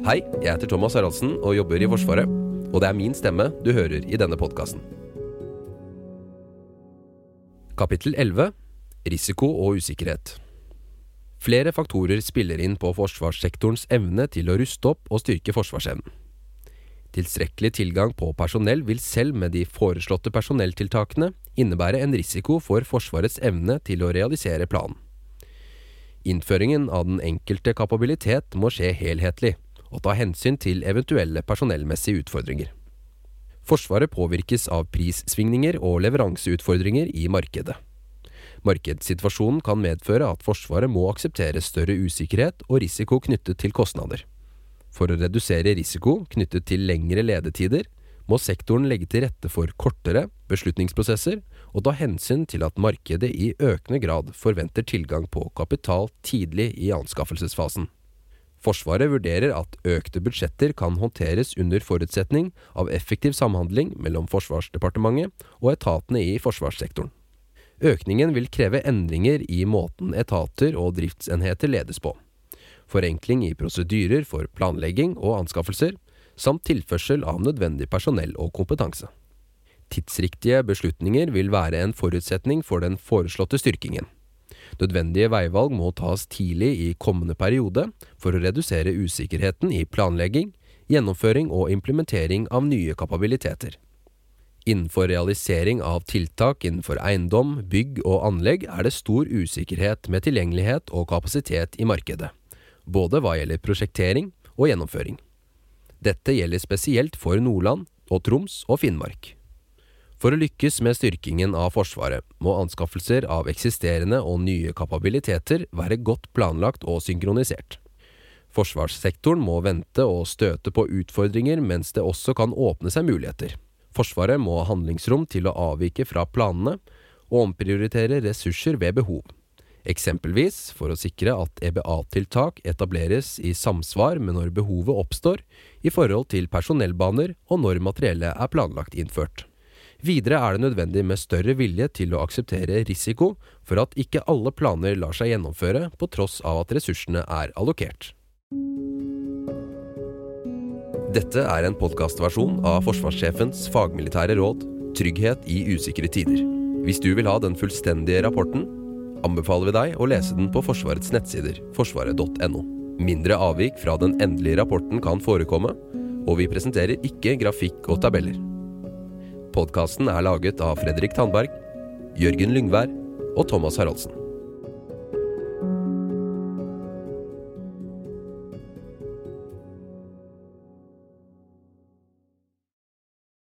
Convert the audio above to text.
Hei, jeg heter Thomas Haraldsen og jobber i Forsvaret. Og det er min stemme du hører i denne podkasten. Kapittel 11 Risiko og usikkerhet. Flere faktorer spiller inn på forsvarssektorens evne til å ruste opp og styrke forsvarsevnen. Tilstrekkelig tilgang på personell vil selv med de foreslåtte personelltiltakene innebære en risiko for Forsvarets evne til å realisere planen. Innføringen av den enkelte kapabilitet må skje helhetlig, og ta hensyn til eventuelle personellmessige utfordringer. Forsvaret påvirkes av prissvingninger og leveranseutfordringer i markedet. Markedssituasjonen kan medføre at Forsvaret må akseptere større usikkerhet og risiko knyttet til kostnader. For å redusere risiko knyttet til lengre ledetider, må sektoren legge til rette for kortere beslutningsprosesser og ta hensyn til at markedet i økende grad forventer tilgang på kapital tidlig i anskaffelsesfasen. Forsvaret vurderer at økte budsjetter kan håndteres under forutsetning av effektiv samhandling mellom Forsvarsdepartementet og etatene i forsvarssektoren. Økningen vil kreve endringer i måten etater og driftsenheter ledes på. Forenkling i prosedyrer for planlegging og anskaffelser, samt tilførsel av nødvendig personell og kompetanse. Tidsriktige beslutninger vil være en forutsetning for den foreslåtte styrkingen. Nødvendige veivalg må tas tidlig i kommende periode for å redusere usikkerheten i planlegging, gjennomføring og implementering av nye kapabiliteter. Innenfor realisering av tiltak innenfor eiendom, bygg og anlegg er det stor usikkerhet med tilgjengelighet og kapasitet i markedet, både hva gjelder prosjektering og gjennomføring. Dette gjelder spesielt for Nordland og Troms og Finnmark. For å lykkes med styrkingen av Forsvaret må anskaffelser av eksisterende og nye kapabiliteter være godt planlagt og synkronisert. Forsvarssektoren må vente og støte på utfordringer mens det også kan åpne seg muligheter. Forsvaret må ha handlingsrom til å avvike fra planene og omprioritere ressurser ved behov. Eksempelvis for å sikre at EBA-tiltak etableres i samsvar med når behovet oppstår i forhold til personellbaner og når materiellet er planlagt innført. Videre er det nødvendig med større vilje til å akseptere risiko for at ikke alle planer lar seg gjennomføre på tross av at ressursene er allokert. Dette er en podkastversjon av forsvarssjefens fagmilitære råd 'Trygghet i usikre tider'. Hvis du vil ha den fullstendige rapporten, anbefaler vi deg å lese den på Forsvarets nettsider forsvaret.no. Mindre avvik fra den endelige rapporten kan forekomme, og vi presenterer ikke grafikk og tabeller. Podkasten er laget av Fredrik Tandberg, Jørgen Lyngvær og Thomas Haraldsen.